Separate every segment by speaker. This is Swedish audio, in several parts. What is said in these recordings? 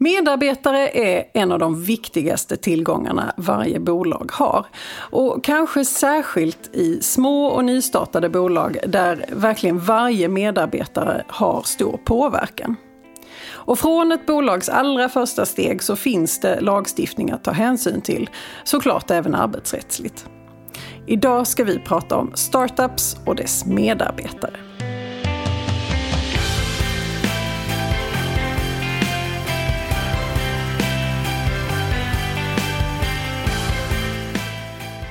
Speaker 1: Medarbetare är en av de viktigaste tillgångarna varje bolag har. Och kanske särskilt i små och nystartade bolag där verkligen varje medarbetare har stor påverkan. Och från ett bolags allra första steg så finns det lagstiftning att ta hänsyn till, såklart även arbetsrättsligt. Idag ska vi prata om startups och dess medarbetare.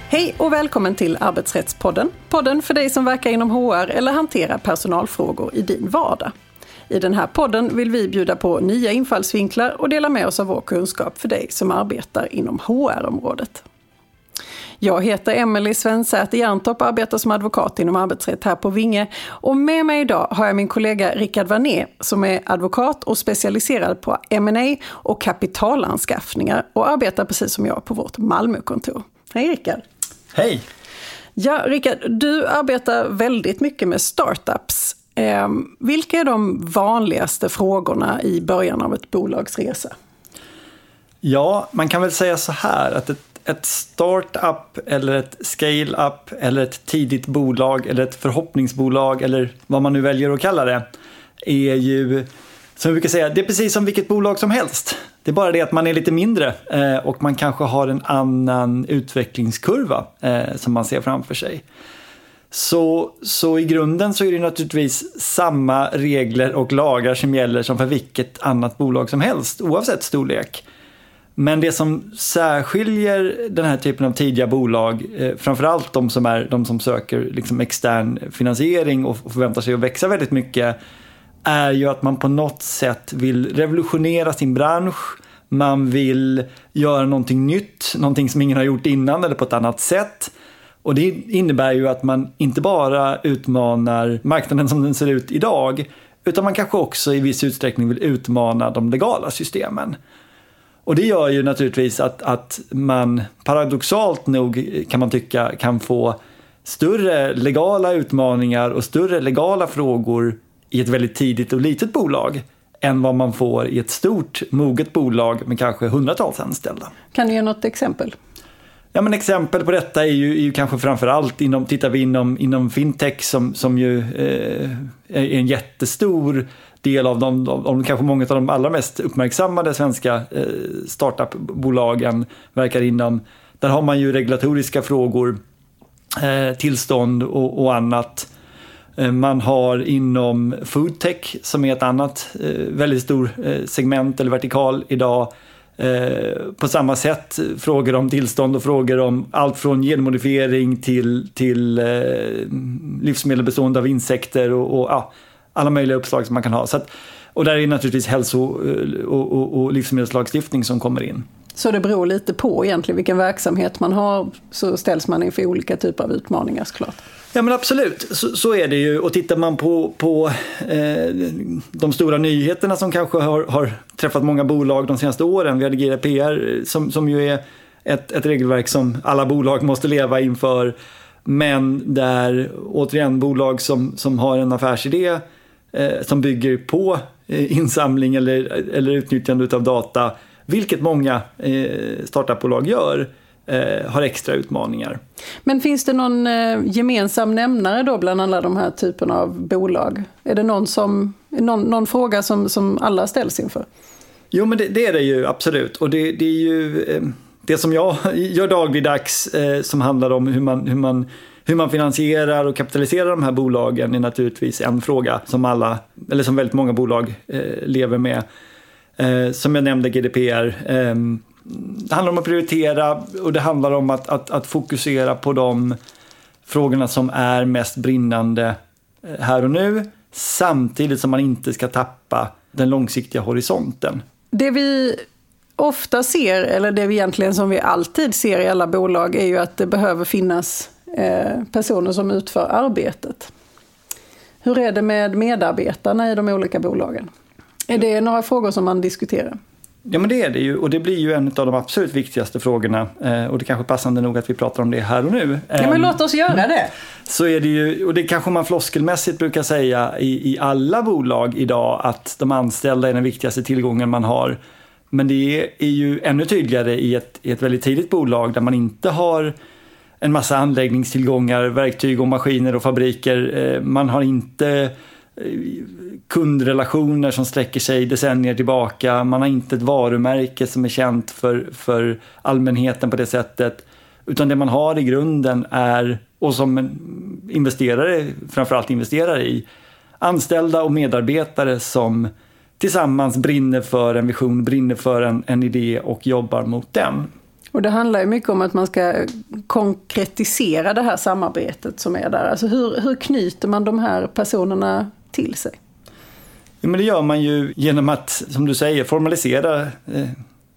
Speaker 1: Hej och välkommen till Arbetsrättspodden. Podden för dig som verkar inom HR eller hanterar personalfrågor i din vardag. I den här podden vill vi bjuda på nya infallsvinklar och dela med oss av vår kunskap för dig som arbetar inom HR-området. Jag heter Emelie Svensäter Jerntorp och arbetar som advokat inom arbetsrätt här på Vinge. Och med mig idag har jag min kollega Rickard Varné som är advokat och specialiserad på M&A och kapitalanskaffningar och arbetar precis som jag på vårt Malmökontor. Hej Rickard!
Speaker 2: Hej!
Speaker 1: Ja, Rickard, du arbetar väldigt mycket med startups. Eh, vilka är de vanligaste frågorna i början av ett bolags resa?
Speaker 2: Ja, man kan väl säga så här att ett, ett startup eller ett scale-up eller ett tidigt bolag eller ett förhoppningsbolag eller vad man nu väljer att kalla det är ju, som vi brukar säga, det är precis som vilket bolag som helst. Det är bara det att man är lite mindre eh, och man kanske har en annan utvecklingskurva eh, som man ser framför sig. Så, så i grunden så är det naturligtvis samma regler och lagar som gäller som för vilket annat bolag som helst oavsett storlek. Men det som särskiljer den här typen av tidiga bolag, eh, framförallt de som, är, de som söker liksom extern finansiering och förväntar sig att växa väldigt mycket, är ju att man på något sätt vill revolutionera sin bransch. Man vill göra någonting nytt, någonting som ingen har gjort innan eller på ett annat sätt. Och det innebär ju att man inte bara utmanar marknaden som den ser ut idag, utan man kanske också i viss utsträckning vill utmana de legala systemen. Och det gör ju naturligtvis att, att man paradoxalt nog kan man tycka kan få större legala utmaningar och större legala frågor i ett väldigt tidigt och litet bolag än vad man får i ett stort moget bolag med kanske hundratals anställda.
Speaker 1: Kan du ge något exempel?
Speaker 2: Ja, men exempel på detta är ju, är ju kanske framförallt inom, tittar vi inom, inom fintech som, som ju eh, är en jättestor del av de, av, av kanske många av de allra mest uppmärksammade svenska eh, startupbolagen verkar inom. Där har man ju regulatoriska frågor, eh, tillstånd och, och annat. Eh, man har inom foodtech som är ett annat eh, väldigt stort eh, segment eller vertikal idag på samma sätt frågor om tillstånd och frågor om allt från genmodifiering till, till livsmedel bestående av insekter och, och ja, alla möjliga uppslag som man kan ha. Så att, och där är naturligtvis hälso och, och, och livsmedelslagstiftning som kommer in.
Speaker 1: Så det beror lite på egentligen vilken verksamhet man har så ställs man inför olika typer av utmaningar såklart.
Speaker 2: Ja men absolut, så, så, är det ju. Och tittar man på, på eh, de stora nyheterna som kanske har, har, träffat många bolag de senaste åren. Vi hade GDPR eh, som, som ju är ett, ett regelverk som alla bolag måste leva inför. Men där återigen bolag som, som har en affärsidé eh, som bygger på eh, insamling eller, eller utnyttjande av data, vilket många eh, startupbolag gör, eh, har extra utmaningar.
Speaker 1: Men finns det någon eh, gemensam nämnare då bland alla de här typerna av bolag? Är det någon, som, någon, någon fråga som, som alla ställs inför?
Speaker 2: Jo, men det, det är det ju absolut. Och det, det är ju eh, det som jag gör dagligdags eh, som handlar om hur man, hur man hur man finansierar och kapitaliserar de här bolagen är naturligtvis en fråga som alla, eller som väldigt många bolag eh, lever med. Eh, som jag nämnde GDPR. Det handlar om att prioritera och det handlar om att, att, att fokusera på de frågorna som är mest brinnande eh, här och nu. Samtidigt som man inte ska tappa den långsiktiga horisonten.
Speaker 1: Det vi ofta ser, eller det vi egentligen som vi alltid ser i alla bolag, är ju att det behöver finnas eh, personer som utför arbetet. Hur är det med medarbetarna i de olika bolagen? Är det några frågor som man diskuterar?
Speaker 2: Ja men det är det ju och det blir ju en av de absolut viktigaste frågorna eh, och det är kanske passande nog att vi pratar om det här och nu.
Speaker 1: Ja men ehm, låt oss göra det.
Speaker 2: Så är det ju, och det kanske man floskelmässigt brukar säga i, i alla bolag idag att de anställda är den viktigaste tillgången man har. Men det är ju ännu tydligare i ett, i ett väldigt tidigt bolag där man inte har en massa anläggningstillgångar, verktyg och maskiner och fabriker. Eh, man har inte eh, kundrelationer som sträcker sig decennier tillbaka. Man har inte ett varumärke som är känt för, för allmänheten på det sättet. Utan det man har i grunden är, och som en investerare framförallt investerar i, anställda och medarbetare som tillsammans brinner för en vision, brinner för en, en idé och jobbar mot den.
Speaker 1: Och det handlar ju mycket om att man ska konkretisera det här samarbetet som är där. Alltså hur, hur knyter man de här personerna till sig?
Speaker 2: Ja, men det gör man ju genom att, som du säger, formalisera, eh,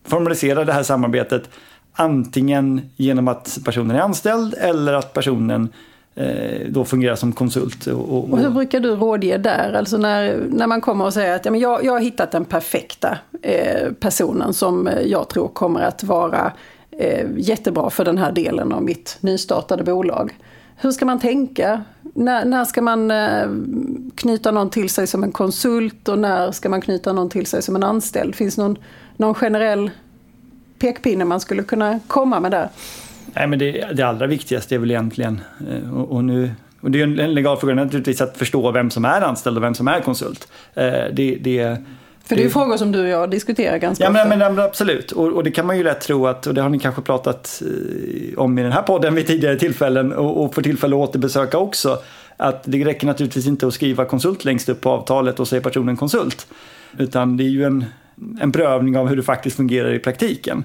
Speaker 2: formalisera det här samarbetet. Antingen genom att personen är anställd eller att personen eh, då fungerar som konsult.
Speaker 1: Och, och, och, hur brukar du rådge där? Alltså när, när man kommer och säger att ja, men jag, jag har hittat den perfekta eh, personen som jag tror kommer att vara eh, jättebra för den här delen av mitt nystartade bolag. Hur ska man tänka? När, när ska man eh, knyta någon till sig som en konsult och när ska man knyta någon till sig som en anställd? Finns någon, någon generell pekpinne man skulle kunna komma med där?
Speaker 2: Nej, men det, det allra viktigaste är väl egentligen, eh, och, och nu och det är en legal fråga naturligtvis att förstå vem som är anställd och vem som är konsult. Eh, det, det,
Speaker 1: för det är ju frågor som du och jag diskuterar ganska
Speaker 2: ja,
Speaker 1: ofta.
Speaker 2: Men, men, absolut, och, och, det kan man ju lätt tro att, och det har ni kanske pratat eh, om i den här podden vid tidigare tillfällen och, och får tillfälle att återbesöka också. Att det räcker naturligtvis inte att skriva konsult längst upp på avtalet och säga personen konsult. Utan det är ju en, en prövning av hur det faktiskt fungerar i praktiken.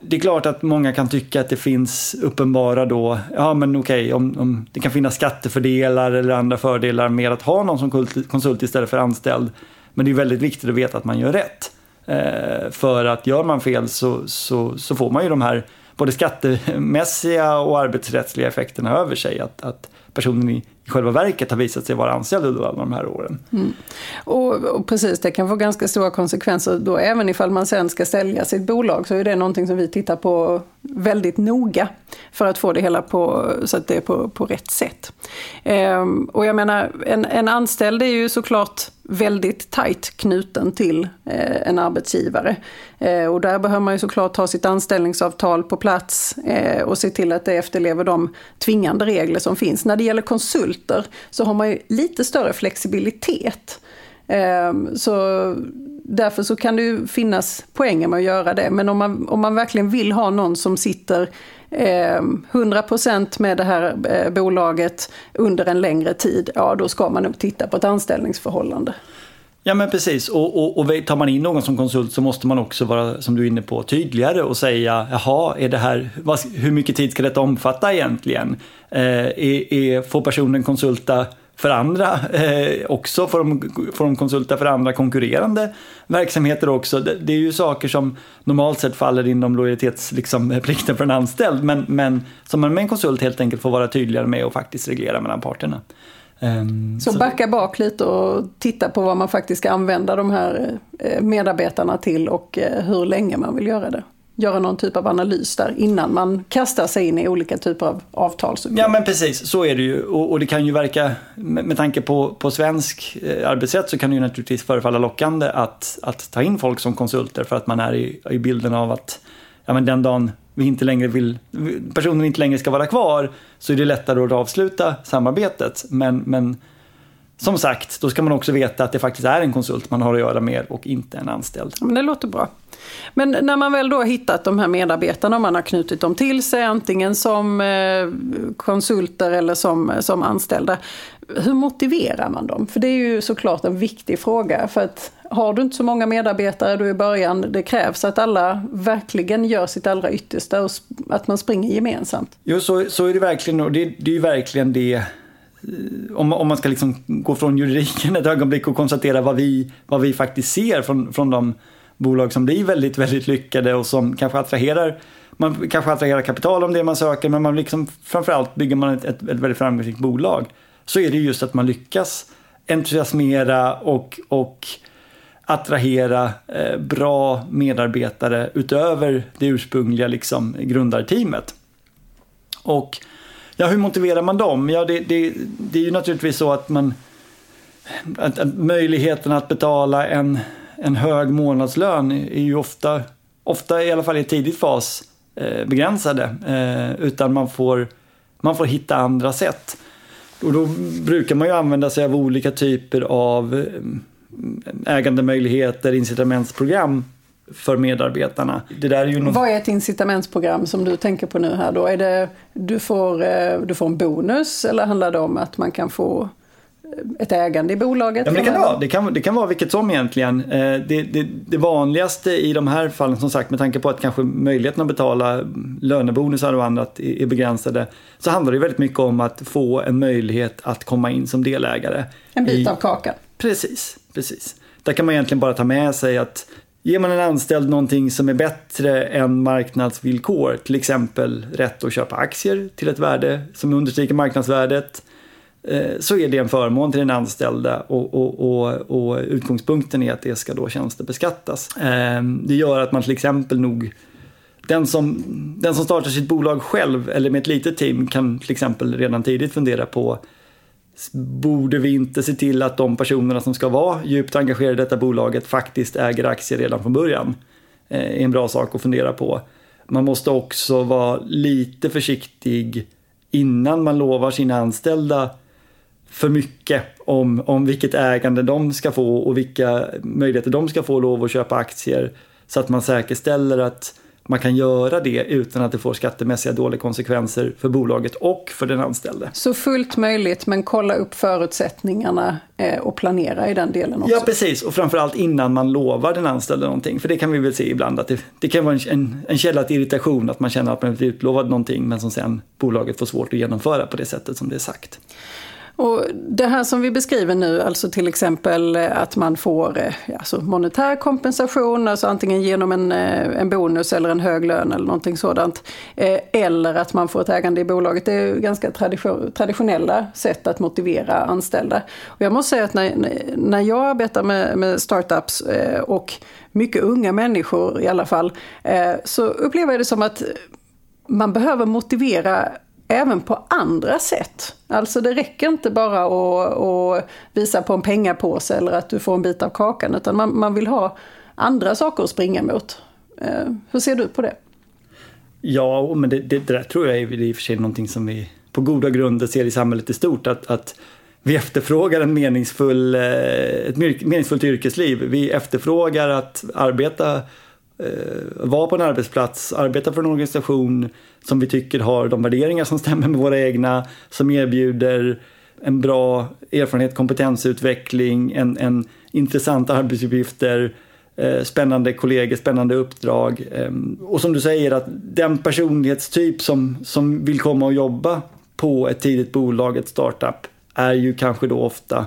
Speaker 2: Det är klart att många kan tycka att det finns uppenbara då, ja men okej, om, om det kan finnas skattefördelar eller andra fördelar med att ha någon som konsult istället för anställd. Men det är väldigt viktigt att veta att man gör rätt. Eh, för att gör man fel så, så, så får man ju de här både skattemässiga och arbetsrättsliga effekterna över sig. Att, att personen i, i själva verket har visat sig vara anställd under alla de här åren. Mm.
Speaker 1: Och, och, precis, det kan få ganska stora konsekvenser då även ifall man sen ska sälja sitt bolag så är det någonting som vi tittar på väldigt noga för att få det hela på, så att det är på, på rätt sätt. Ehm, och jag menar, en, en anställd är ju såklart väldigt tajt knuten till eh, en arbetsgivare. Eh, och där behöver man ju såklart ha sitt anställningsavtal på plats eh, och se till att det efterlever de tvingande regler som finns. När det gäller konsulter så har man ju lite större flexibilitet. Ehm, så därför så kan det ju finnas poänger med att göra det. Men om man, om man verkligen vill ha någon som sitter Ehm, 100% med det här eh, bolaget under en längre tid, ja då ska man nog titta på ett anställningsförhållande.
Speaker 2: Ja men precis, och, och, och tar man in någon som konsult så måste man också vara, som du är inne på, tydligare och säga jaha, är det här, vad, hur mycket tid ska detta omfatta egentligen? Eh, är, är, får personen konsulta för andra eh, också? Får de, får de konsulta för andra konkurrerande verksamheter också? Det, det är ju saker som normalt sett faller inom lojalitetsplikten liksom, för en anställd men, men som man med en konsult helt enkelt får vara tydligare med och faktiskt reglera mellan parterna.
Speaker 1: Um, så, så backa bak lite och titta på vad man faktiskt ska använda de här eh, medarbetarna till och eh, hur länge man vill göra det göra någon typ av analys där innan man kastar sig in i olika typer av avtal.
Speaker 2: Ja men precis, så är det ju. Och, och det kan ju verka, med, med tanke på, på svensk eh, arbetsrätt så kan det ju naturligtvis förefalla lockande att, att ta in folk som konsulter för att man är i, i bilden av att ja, men den dagen vi inte längre vill, personen inte längre ska vara kvar så är det lättare att avsluta samarbetet. Men, men som sagt, då ska man också veta att det faktiskt är en konsult man har att göra med och inte en anställd.
Speaker 1: Men det låter bra. Men när man väl då har hittat de här medarbetarna man har knutit dem till sig, antingen som eh, konsulter eller som, som anställda. Hur motiverar man dem? För det är ju såklart en viktig fråga. För att har du inte så många medarbetare då i början, det krävs att alla verkligen gör sitt allra yttersta och att man springer gemensamt.
Speaker 2: Jo, så, så är det verkligen och det, det är ju verkligen det Eh, om, om man ska liksom gå från juridiken ett ögonblick och konstatera vad vi, vad vi faktiskt ser från, från de bolag som blir väldigt, väldigt lyckade och som kanske attraherar man kanske attraherar kapital om det man söker men man liksom, framförallt bygger man ett, ett, ett väldigt framgångsrikt bolag så är det just att man lyckas entusiasmera och, och attrahera eh, bra medarbetare utöver det ursprungliga liksom, grundarteamet. Och ja, hur motiverar man dem? Ja, det, det, det är ju naturligtvis så att man att, att möjligheten att betala en en hög månadslön är ju ofta, ofta i alla fall i tidig fas, eh, begränsade. Eh, utan man får, man får hitta andra sätt. Och då brukar man ju använda sig av olika typer av eh, ägandemöjligheter, incitamentsprogram för medarbetarna.
Speaker 1: Det där är ju något... Vad är ett incitamentsprogram som du tänker på nu här då? Är det du får, eh, du får en bonus eller handlar det om att man kan få ett ägande i bolaget?
Speaker 2: Ja, men det, kan vara, det, kan, det kan vara vilket som egentligen. Eh, det, det, det, vanligaste i de här fallen, som sagt med tanke på att kanske möjligheten att betala lönebonusar och annat är begränsade, så handlar det väldigt mycket om att få en möjlighet att komma in som delägare.
Speaker 1: En bit i, av kakan.
Speaker 2: Precis, precis. Där kan man egentligen bara ta med sig att Ger man en anställd någonting som är bättre än marknadsvillkor, till exempel rätt att köpa aktier till ett värde som understryker marknadsvärdet, eh, så är det en förmån till den anställda och, och, och, och, utgångspunkten är att det ska då tjänstebeskattas. Ehm, det gör att man till exempel nog den som, den som startar sitt bolag själv eller med ett litet team kan till exempel redan tidigt fundera på Borde vi inte se till att de personerna som ska vara djupt engagerade i detta bolaget faktiskt äger aktier redan från början? Det är en bra sak att fundera på. Man måste också vara lite försiktig innan man lovar sina anställda för mycket om, om vilket ägande de ska få och vilka möjligheter de ska få lov att köpa aktier så att man säkerställer att man kan göra det utan att det får skattemässiga dåliga konsekvenser för bolaget och för den anställde.
Speaker 1: Så fullt möjligt, men kolla upp förutsättningarna eh, och planera i den delen också?
Speaker 2: Ja, precis. Och framförallt innan man lovar den anställde någonting. För det kan vi väl se ibland att det, det kan vara en, en, källa till irritation att man känner att man blivit utlovad någonting men som sen bolaget får svårt att genomföra på det sättet som det är sagt.
Speaker 1: Och det här som vi beskriver nu, alltså till exempel eh, att man får eh, alltså monetär kompensation, alltså antingen genom en, eh, en bonus eller en hög lön eller någonting sådant. Eller att man får ett ägande i bolaget. Det är ganska traditionella sätt att motivera anställda. Och jag måste säga att när, när jag arbetar med, med startups och mycket unga människor i alla fall, så upplever jag det som att man behöver motivera även på andra sätt. Alltså det räcker inte bara att, att visa på en pengapåse eller att du får en bit av kakan, utan man, man vill ha andra saker att springa mot. Eh, hur ser du på det?
Speaker 2: Ja, men det, det, det där tror jag är i och för sig någonting som vi på goda grunder ser i samhället i stort. Att, att vi efterfrågar en meningsfull, eh, ett meningsfullt yrkesliv. Vi efterfrågar att arbeta Eh, vara på en arbetsplats, arbeta för en organisation som vi tycker har de värderingar som stämmer med våra egna, som erbjuder en bra erfarenhet, kompetensutveckling, en, en intressanta arbetsuppgifter, eh, spännande kollegor, spännande uppdrag. Eh, och som du säger att den personlighetstyp som, som vill komma och jobba på ett tidigt bolag, ett startup, är ju kanske då ofta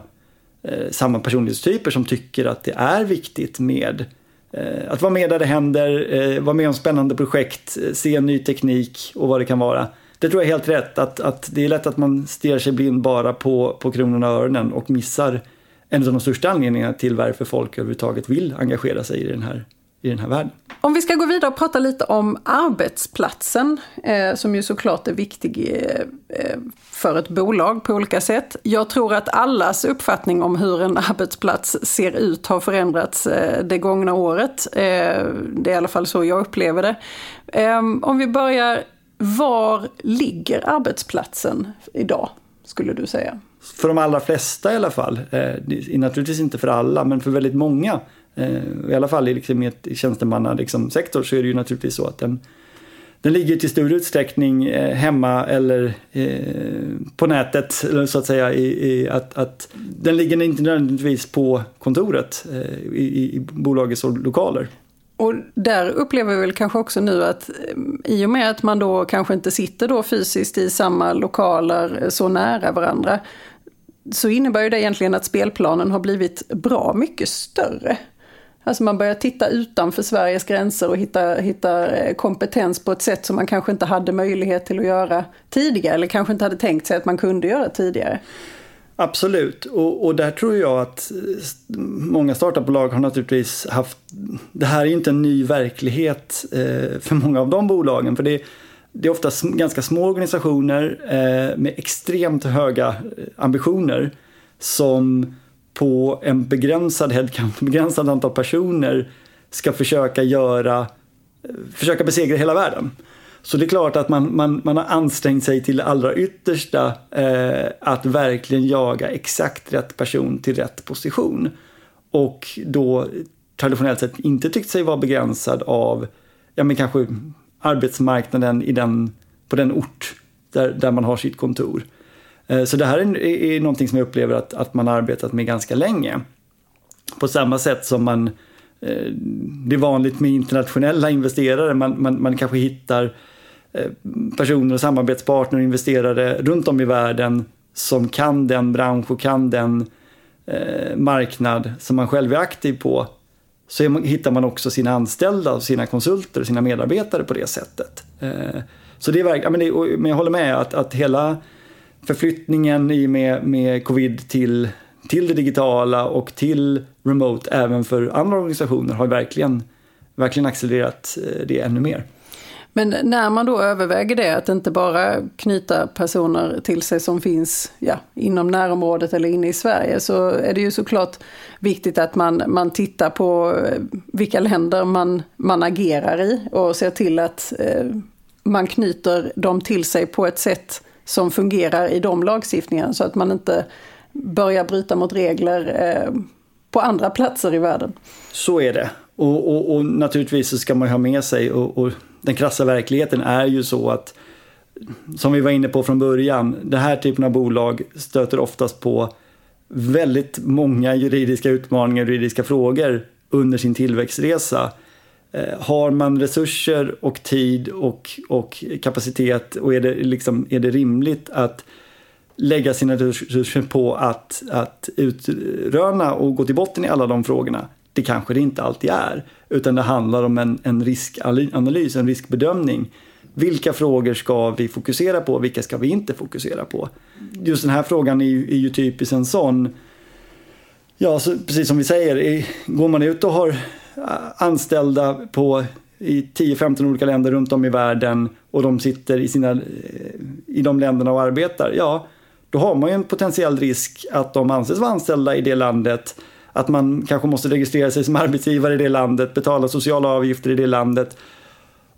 Speaker 2: eh, samma personlighetstyper som tycker att det är viktigt med Eh, Eh, att vara med där det händer, eh, vara med om spännande projekt, eh, se ny teknik och vad det kan vara. Det tror jag är helt rätt, att, att det är lätt att man stirrar sig blind bara på, på kronorna och öronen och missar en av de största anledningarna till varför folk överhuvudtaget vill engagera sig i den här i den här världen.
Speaker 1: Om vi ska gå vidare och prata lite om arbetsplatsen, eh, som ju såklart är viktig eh, för ett bolag på olika sätt. Jag tror att allas uppfattning om hur en arbetsplats ser ut har förändrats eh, det gångna året. Eh, det är i alla fall så jag upplever det. Ehm, om vi börjar, var ligger arbetsplatsen idag, skulle du säga?
Speaker 2: För de allra flesta i alla fall, eh, naturligtvis inte för alla, men för väldigt många Eh, Eh, I alla fall i, liksom, ett tjänstemannasektor liksom, så är det ju naturligtvis så att den, den ligger till stor utsträckning eh, hemma eller eh, på nätet så att säga. I, i, att, att den ligger inte nödvändigtvis på kontoret i, i bolagets lokaler.
Speaker 1: Och där upplever vi väl kanske också nu att i och med att man då kanske inte sitter då fysiskt i samma lokaler så nära varandra så innebär ju det egentligen att spelplanen har blivit bra mycket större. Alltså man börjar titta utanför Sveriges gränser och hittar hitta eh, kompetens på ett sätt som man kanske inte hade möjlighet till att göra tidigare eller kanske inte hade tänkt sig att man kunde göra tidigare.
Speaker 2: Absolut, och, och där tror jag att eh, många startupbolag har naturligtvis haft... Det här är ju inte en ny verklighet eh, för många av de bolagen. För det, det är ofta ganska små organisationer eh, med extremt höga ambitioner som på en begränsad headcount, begränsad antal personer ska försöka göra, försöka besegra hela världen. Så det är klart att man, man, man har ansträngt sig till det allra yttersta eh, att verkligen jaga exakt rätt person till rätt position. Och då traditionellt sett inte tyckt sig vara begränsad av, ja men kanske arbetsmarknaden i den, på den ort där, där man har sitt kontor. Eh, så det här är, är någonting som jag upplever att, att man har arbetat med ganska länge. På samma sätt som man, eh, det är vanligt med internationella investerare, man, man, man kanske hittar eh, personer och samarbetspartner och investerare runt om i världen som kan den bransch och kan den marknad som man själv är aktiv på så hittar man också sina anställda, sina konsulter, och sina medarbetare på det sättet. Så det är verkligen, men, jag håller med att, att hela förflyttningen i med, med covid till, till det digitala och till remote även för andra organisationer har verkligen, verkligen accelererat eh, det ännu mer.
Speaker 1: Men när man då överväger det, att inte bara knyta personer till sig som finns ja, inom närområdet eller inne i Sverige, så är det ju såklart viktigt att man, man tittar på eh, vilka länder man, man agerar i och ser till att eh, man knyter dem till sig på ett sätt som fungerar i de lagstiftningarna så att man inte börjar bryta mot regler eh, på andra platser i världen.
Speaker 2: Så är det. Och, och, och naturligtvis så ska man ha med sig och, och, den krassa verkligheten är ju så att som vi var inne på från början, den här typen av bolag stöter oftast på väldigt många juridiska utmaningar och juridiska frågor under sin tillväxtresa. Eh, har man resurser och tid och, och kapacitet och är det, liksom, är det rimligt att lägga sina resurser på att, att utröna och gå till botten i alla de frågorna? Det kanske det inte alltid är, utan det handlar om en, en riskanalys, en riskbedömning. Vilka frågor ska vi fokusera på? Vilka ska vi inte fokusera på? Just den här frågan är ju, är ju typiskt en sån. Ja, så, precis som vi säger, går man ut och har anställda på i 10-15 olika länder runt om i världen och de sitter i, sina, eh, i de länderna och arbetar, ja, då har man ju en potentiell risk att de anses vara anställda i det landet, att man kanske måste registrera sig som arbetsgivare i det landet, betala sociala avgifter i det landet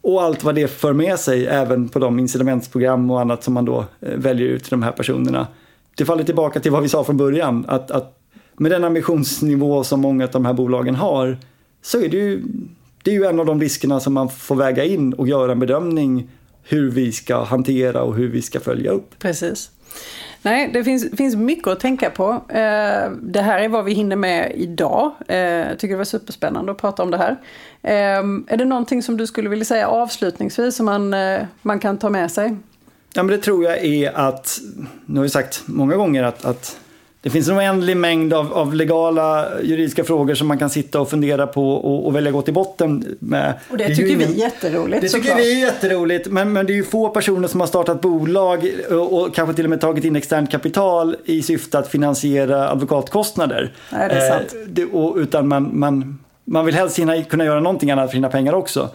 Speaker 2: och allt vad det för med sig, även på de incitamentsprogram och annat som man då eh, väljer ut till de här personerna. Det faller tillbaka till vad vi sa från början, att, att med den ambitionsnivå som många av de här bolagen har så är det ju, det är ju en av de riskerna som man får väga in och göra en bedömning hur vi ska hantera och hur vi ska följa upp.
Speaker 1: Precis. Nej, det finns, finns mycket att tänka på. Eh, det här är vad vi hinner med idag. Eh, jag tycker det var superspännande att prata om det här. Eh, är det någonting som du skulle vilja säga avslutningsvis som man, man kan ta med sig?
Speaker 2: Ja, men det tror jag är att, nu har vi sagt många gånger att, att det finns en oändlig mängd av, av, legala juridiska frågor som man kan sitta och fundera på och, och välja gå till botten med.
Speaker 1: Och det, det tycker vi är jätteroligt.
Speaker 2: Det tycker vi är jätteroligt. Men, men det är ju få personer som har startat bolag och, och kanske till och med tagit in externt kapital i syfte att finansiera advokatkostnader.
Speaker 1: Nej, det är sant. Eh,
Speaker 2: det, och, utan man, man, man vill helst kunna göra någonting annat för sina pengar också.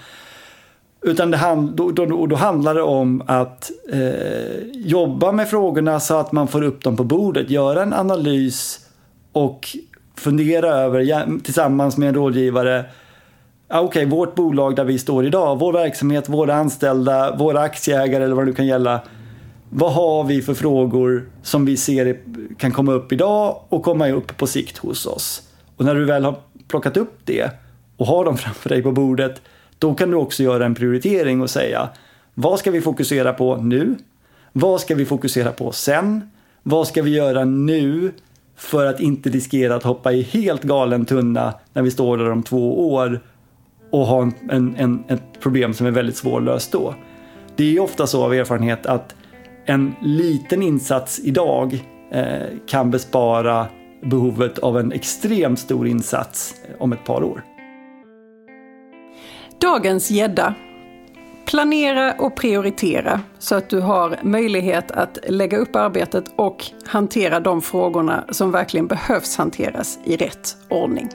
Speaker 2: Utan det hand, då, då, då, handlar det om att eh, jobba med frågorna så att man får upp dem på bordet, göra en analys och fundera över tillsammans med en rådgivare ah, Okej, okay, vårt bolag där vi står idag, vår verksamhet, våra anställda, våra aktieägare eller vad det nu kan gälla. Vad har vi för frågor som vi ser kan komma upp idag och komma upp på sikt hos oss? Och när du väl har plockat upp det och har dem framför dig på bordet, då kan du också göra en prioritering och säga vad ska vi fokusera på nu? Vad ska vi fokusera på sen? Vad ska vi göra nu för att inte riskera att hoppa i helt galen tunna när vi står där om två år och har en, en, en, ett problem som är väldigt svårlöst då. Det är ofta så av erfarenhet att en liten insats idag eh, kan bespara behovet av en extremt stor insats om ett par år.
Speaker 1: Dagens gädda. Planera och prioritera så att du har möjlighet att lägga upp arbetet och hantera de frågorna som verkligen behövs hanteras i rätt ordning.